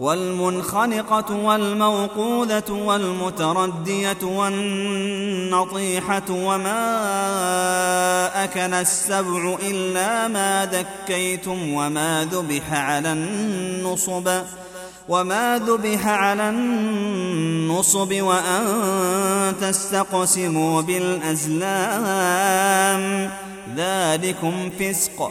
والمنخنقة والموقوذة والمتردية والنطيحة وما أكل السبع إلا ما ذكيتم وما ذبح على النصب وما ذبح على النصب وأن تستقسموا بالأزلام ذلكم فسق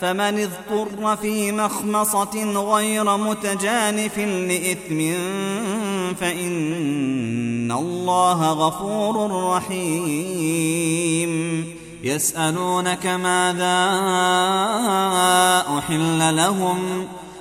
فمن اضطر في مخمصة غير متجانف لإثم فإن الله غفور رحيم. يسألونك ماذا أحل لهم؟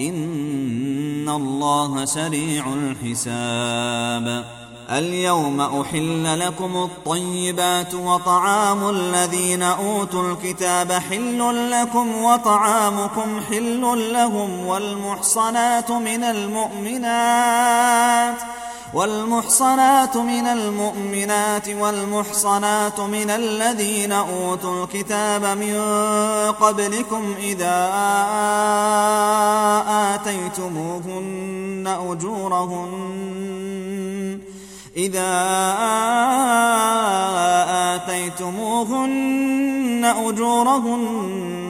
ان الله سريع الحساب اليوم احل لكم الطيبات وطعام الذين اوتوا الكتاب حل لكم وطعامكم حل لهم والمحصنات من المؤمنات والمحصنات من المؤمنات والمحصنات من الذين أوتوا الكتاب من قبلكم إذا آتيتموهن أجورهن إذا آتيتموهن أجورهن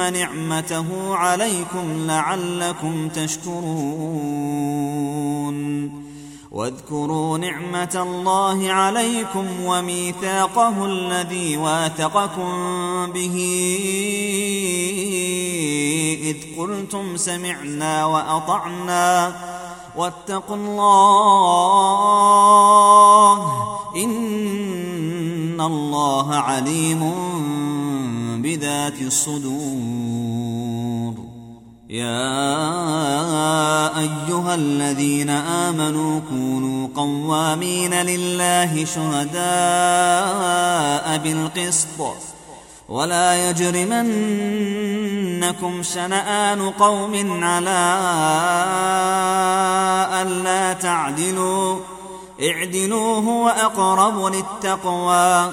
نعمته عليكم لعلكم تشكرون. واذكروا نعمة الله عليكم وميثاقه الذي واثقكم به. إذ قلتم سمعنا وأطعنا. واتقوا الله إن الله عليم بذات الصدور. يا أيها الذين آمنوا كونوا قوامين لله شهداء بالقسط. ولا يجرمنكم شنآن قوم على ألا تعدلوا. اعدلوا هو أقرب للتقوى.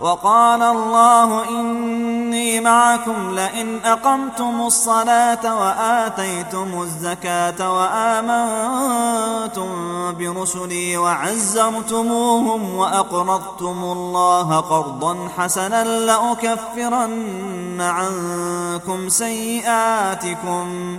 وقال الله إني معكم لئن أقمتم الصلاة وآتيتم الزكاة وآمنتم برسلي وعزرتموهم وأقرضتم الله قرضا حسنا لأكفرن عنكم سيئاتكم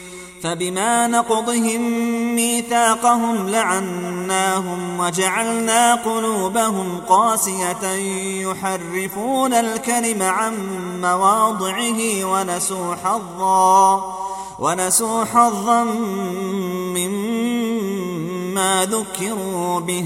فبما نقضهم ميثاقهم لعناهم وجعلنا قلوبهم قاسية يحرفون الكلم عن مواضعه ونسوا حظا ونسوا حظا مما ذكروا به.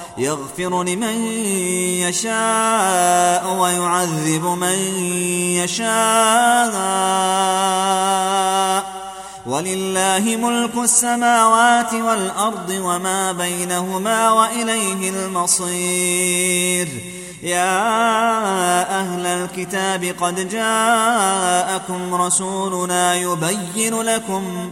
يغفر لمن يشاء ويعذب من يشاء. ولله ملك السماوات والأرض وما بينهما وإليه المصير. يا أهل الكتاب قد جاءكم رسولنا يبين لكم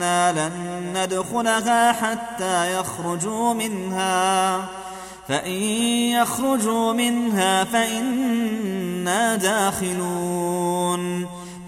وإنا لن ندخلها حتى يخرجوا منها. فإن يخرجوا منها فإنا داخلون.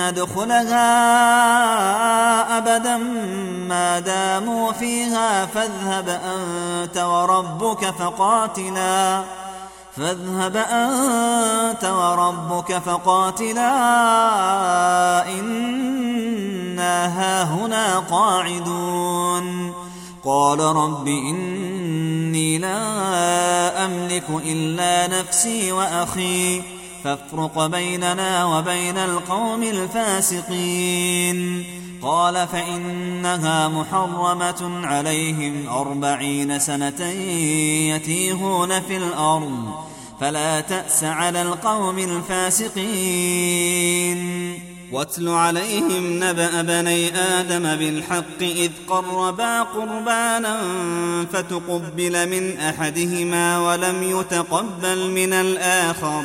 ندخلها أبدا ما داموا فيها فاذهب أنت وربك فقاتلا فاذهب أنت وربك فقاتلا إنا هاهنا قاعدون. قال رب إني لا أملك إلا نفسي وأخي. فافرق بيننا وبين القوم الفاسقين. قال فإنها محرمة عليهم أربعين سنة يتيهون في الأرض فلا تأس على القوم الفاسقين. واتل عليهم نبأ بني آدم بالحق إذ قربا قربانا فتقبل من أحدهما ولم يتقبل من الآخر.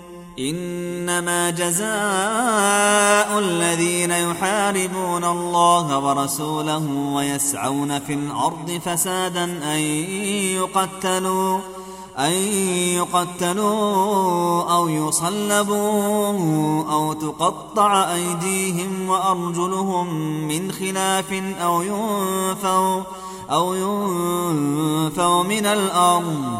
إنما جزاء الذين يحاربون الله ورسوله ويسعون في الأرض فسادا أن يقتلوا أن يقتلوا أو يصلبوا أو تقطع أيديهم وأرجلهم من خلاف أو ينفوا أو ينفوا من الأرض.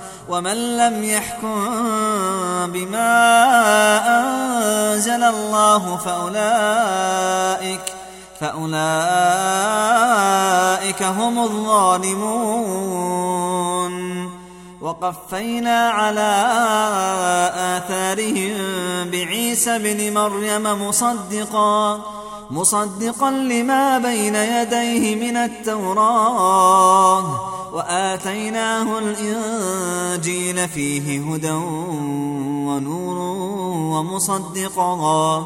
ومن لم يحكم بما أنزل الله فأولئك فأولئك هم الظالمون. وقفينا على آثارهم بعيسى بن مريم مصدقا مصدقا لما بين يديه من التوراة وآتيناه الإنجيل فيه هدى ونور ومصدقا.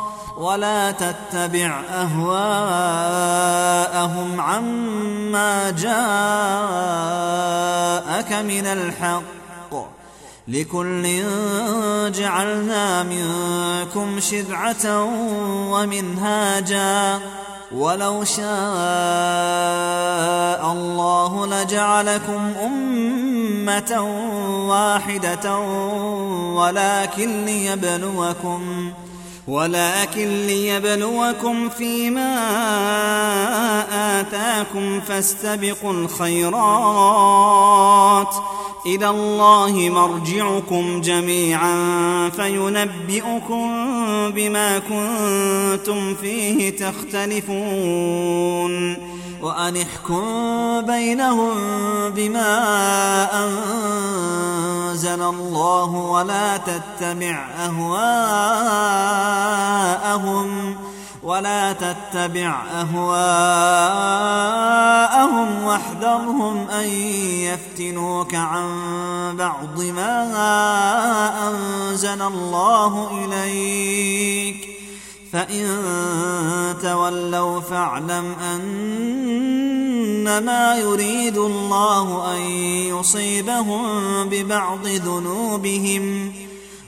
ولا تتبع أهواءهم عما جاءك من الحق. لكل جعلنا منكم شرعة ومنهاجا. ولو شاء الله لجعلكم أمة واحدة ولكن ليبلوكم ولكن ليبلوكم فيما آتاكم فاستبقوا الخيرات. إلى الله مرجعكم جميعا فينبئكم بما كنتم فيه تختلفون. وأن احكم بينهم بما أنزل الله ولا تتبع أهواءهم ولا تتبع أهواءهم واحذرهم أن يفتنوك عن بعض ما أنزل الله إليك. فإن تولوا فاعلم أنما يريد الله أن يصيبهم ببعض ذنوبهم.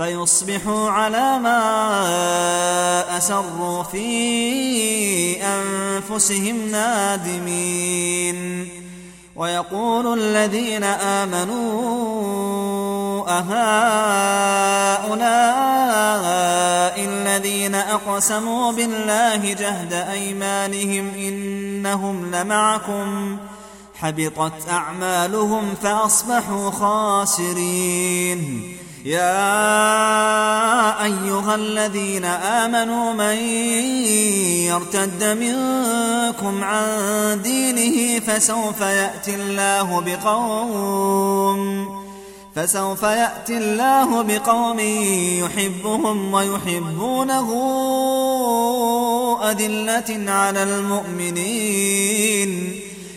فيصبحوا على ما أسروا في أنفسهم نادمين. ويقول الذين آمنوا أهؤلاء الذين أقسموا بالله جهد أيمانهم إنهم لمعكم. حبطت أعمالهم فأصبحوا خاسرين. يا أيها الذين آمنوا من يرتد منكم عن دينه فسوف يأتي الله بقوم فسوف يأتي الله بقوم يحبهم ويحبونه أذلة على المؤمنين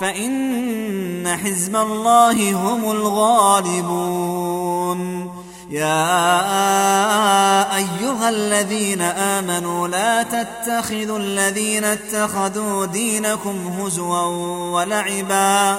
فإن حزب الله هم الغالبون. يا أيها الذين آمنوا لا تتخذوا الذين اتخذوا دينكم هزوا ولعبا.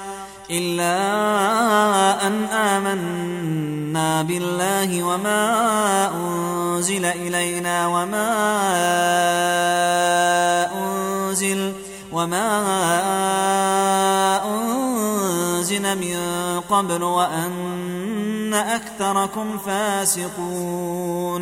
إلا أن آمنا بالله وما أنزل إلينا وما أنزل وما أنزل من قبل وأن أكثركم فاسقون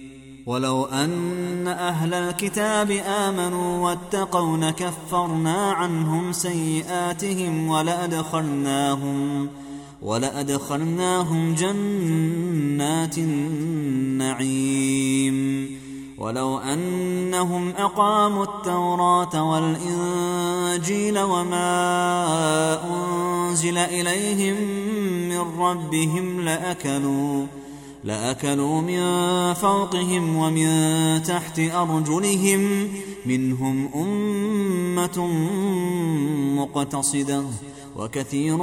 ولو أن أهل الكتاب آمنوا واتقوا لكفرنا عنهم سيئاتهم ولأدخلناهم ولأدخلناهم جنات النعيم. ولو أنهم أقاموا التوراة والإنجيل وما أنزل إليهم من ربهم لأكلوا لأكلوا من فوقهم ومن تحت أرجلهم. منهم أمة مقتصدة وكثير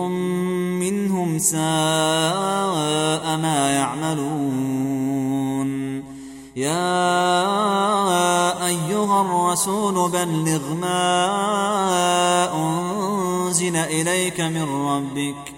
منهم ساء ما يعملون. يا أيها الرسول بلغ ما أنزل إليك من ربك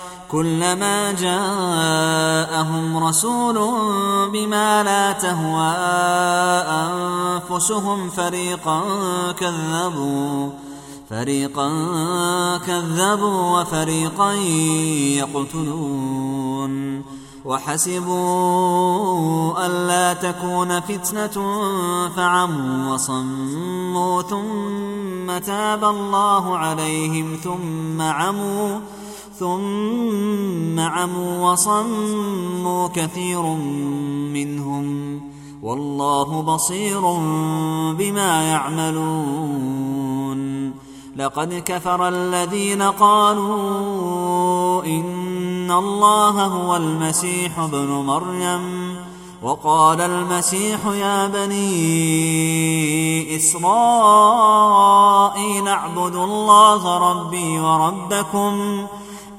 كلما جاءهم رسول بما لا تهوى أنفسهم فريقا كذبوا فريقا كذبوا وفريقا يقتلون. وحسبوا ألا تكون فتنة فعموا وصموا ثم تاب الله عليهم ثم عموا. ثم عموا وصموا كثير منهم والله بصير بما يعملون. لقد كفر الذين قالوا إن الله هو المسيح ابن مريم وقال المسيح يا بني إسرائيل اعبدوا الله ربي وربكم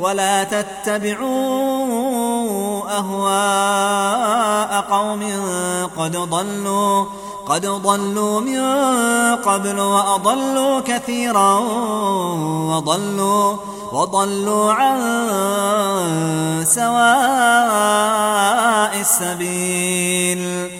ولا تتبعوا أهواء قوم قد ضلوا قد ضلوا من قبل وأضلوا كثيرا وضلوا وضلوا عن سواء السبيل.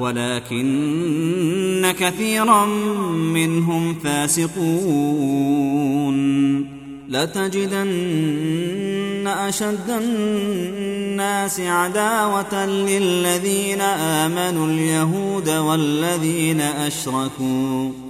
ولكن كثيرا منهم فاسقون. لتجدن أشد الناس عداوة للذين آمنوا اليهود والذين أشركوا.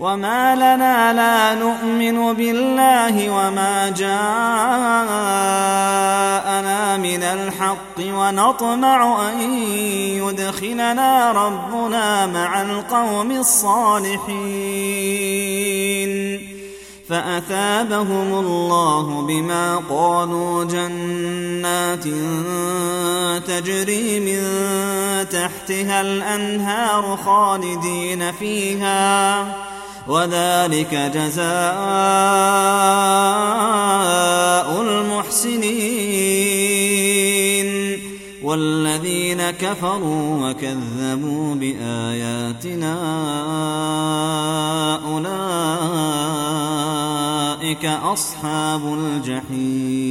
وما لنا لا نؤمن بالله وما جاءنا من الحق ونطمع ان يدخلنا ربنا مع القوم الصالحين فاثابهم الله بما قالوا جنات تجري من تحتها الانهار خالدين فيها وذلك جزاء المحسنين والذين كفروا وكذبوا بآياتنا أولئك أصحاب الجحيم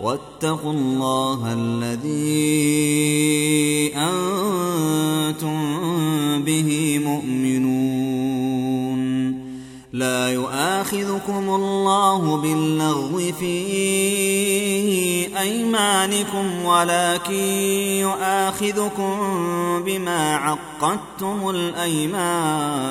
واتقوا الله الذي أنتم به مؤمنون. لا يؤاخذكم الله باللغو في أيمانكم ولكن يؤاخذكم بما عقدتم الأيمان.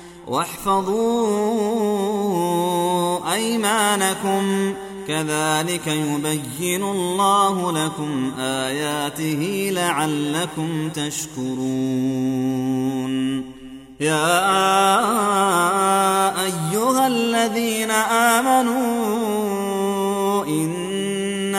واحفظوا أيمانكم. كذلك يبين الله لكم آياته لعلكم تشكرون. يا أيها الذين آمنوا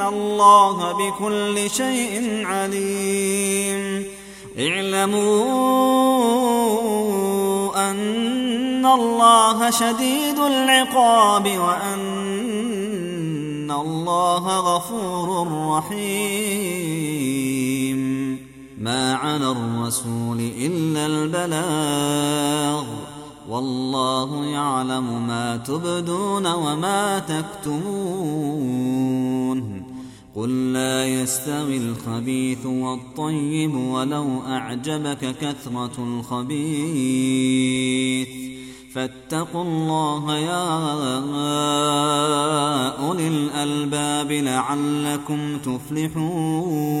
الله بكل شيء عليم اعلموا أن الله شديد العقاب وأن الله غفور رحيم ما على الرسول إلا البلاغ والله يعلم ما تبدون وما تكتمون قل لا يستوي الخبيث والطيب ولو أعجبك كثرة الخبيث. فاتقوا الله يا أولي الألباب لعلكم تفلحون.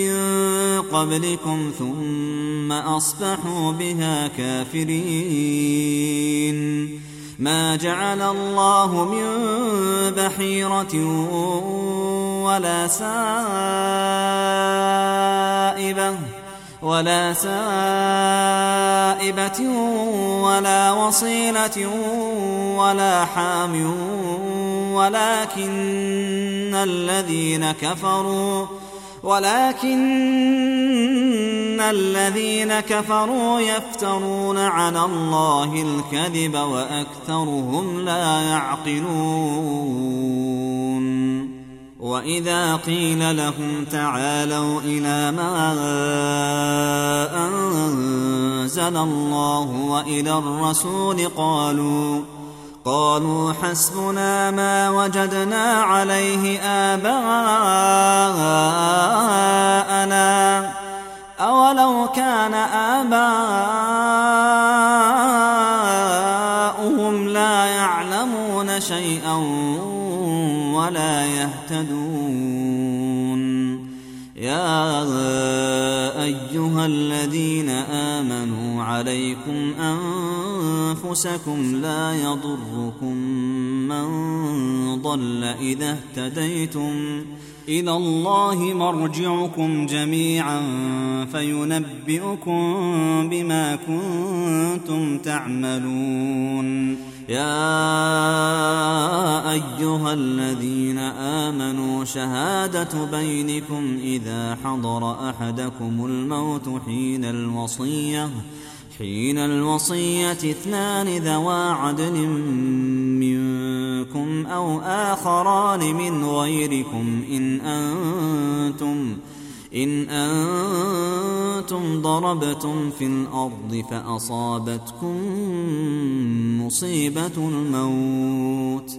من قبلكم ثم أصبحوا بها كافرين. ما جعل الله من بحيرة ولا سائبة ولا سائبة ولا وصيلة ولا حام. ولكن الذين كفروا ولكن الذين كفروا يفترون على الله الكذب وأكثرهم لا يعقلون. وإذا قيل لهم تعالوا إلى ما أنزل الله وإلى الرسول قالوا قالوا حسبنا ما وجدنا عليه آباءنا. أولو كان آباؤهم لا يعلمون شيئا ولا يهتدون. يا أيها الذين آمنوا عليكم أنفسكم لا يضركم من ضل إذا اهتديتم إلى الله مرجعكم جميعا فينبئكم بما كنتم تعملون يا أيها الذين آمنوا شهادة بينكم إذا حضر أحدكم الموت حين الوصية حين الوصية اثنان ذوا عدل منكم أو آخران من غيركم إن أنتم إن أنتم ضربتم في الأرض فأصابتكم مصيبة الموت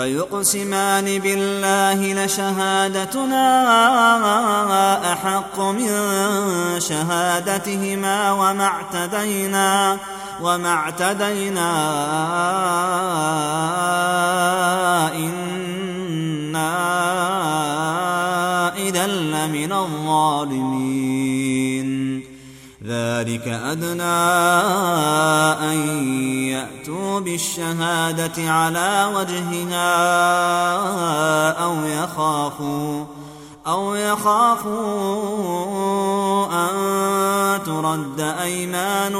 فيقسمان بالله لشهادتنا أحق من شهادتهما وما اعتدينا وما اعتدينا إنا إذا لمن الظالمين ذلك أدنى أن يأتوا بالشهادة على وجهها أو يخافوا أو يخافوا أن ترد أيمان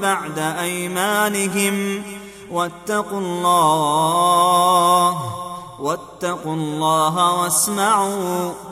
بعد أيمانهم. واتقوا الله واتقوا الله واسمعوا.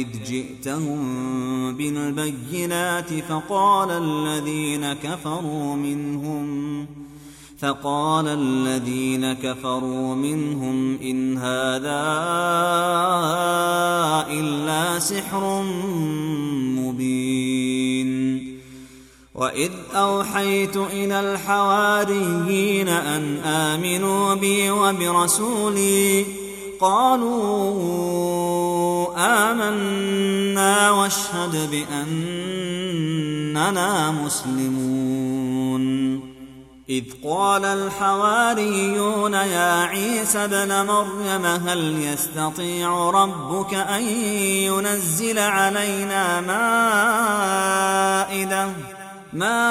إذ جئتهم بالبينات فقال الذين كفروا منهم فقال الذين كفروا منهم إن هذا إلا سحر مبين وإذ أوحيت إلى الحواريين أن آمنوا بي وبرسولي قالوا آمنا واشهد بأننا مسلمون. إذ قال الحواريون يا عيسى ابن مريم هل يستطيع ربك أن ينزل علينا مائدة مائدة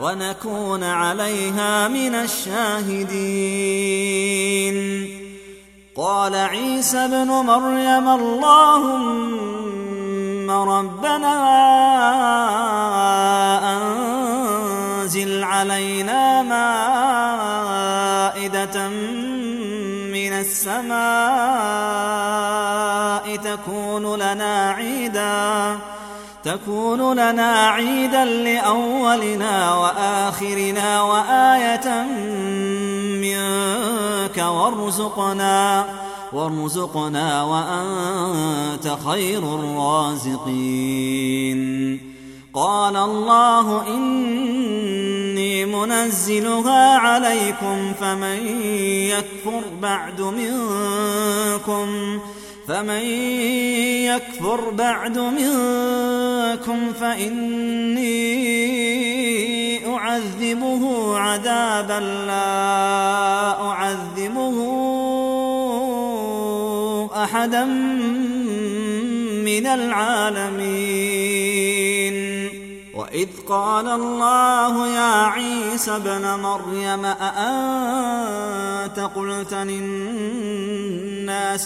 ونكون عليها من الشاهدين. قال عيسى ابن مريم اللهم ربنا علينا مائدة من السماء تكون لنا عيدا. تكون لنا عيدا لأولنا وآخرنا وآية منك وارزقنا وارزقنا وأنت خير الرازقين. قال الله إني منزلها عليكم فمن يكفر بعد منكم يكفر بعد منكم فإني أعذبه عذابا لا أعذبه أحدا من العالمين. وإذ قال الله يا عيسى ابن مريم أأنت قلت للناس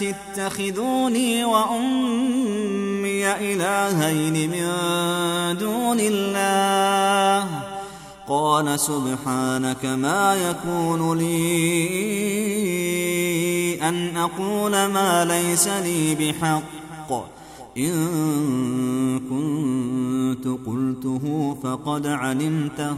اتخذوني وأمي إلهين من دون الله. قال سبحانك ما يكون لي أن أقول ما ليس لي بحق. إن كنت قلته فقد علمته.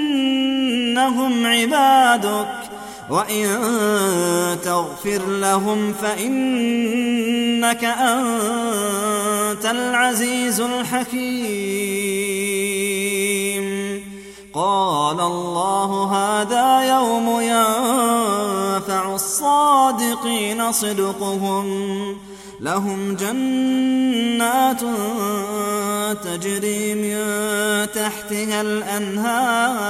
فإنهم عبادك. وإن تغفر لهم فإنك أنت العزيز الحكيم. قال الله هذا يوم ينفع الصادقين صدقهم. لهم جنات تجري من تحتها الأنهار.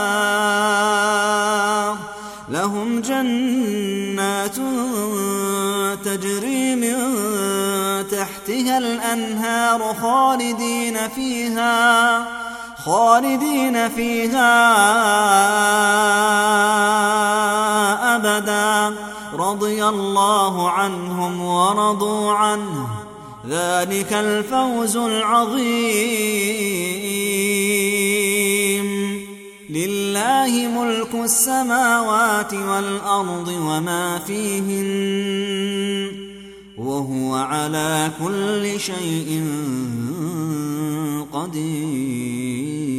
لهم جنات تجري من تحتها الأنهار خالدين فيها خالدين فيها أبدا. رضي الله عنهم ورضوا عنه. ذلك الفوز العظيم. لله ملك السماوات والأرض وما فيهن وهو على كل شيء قدير.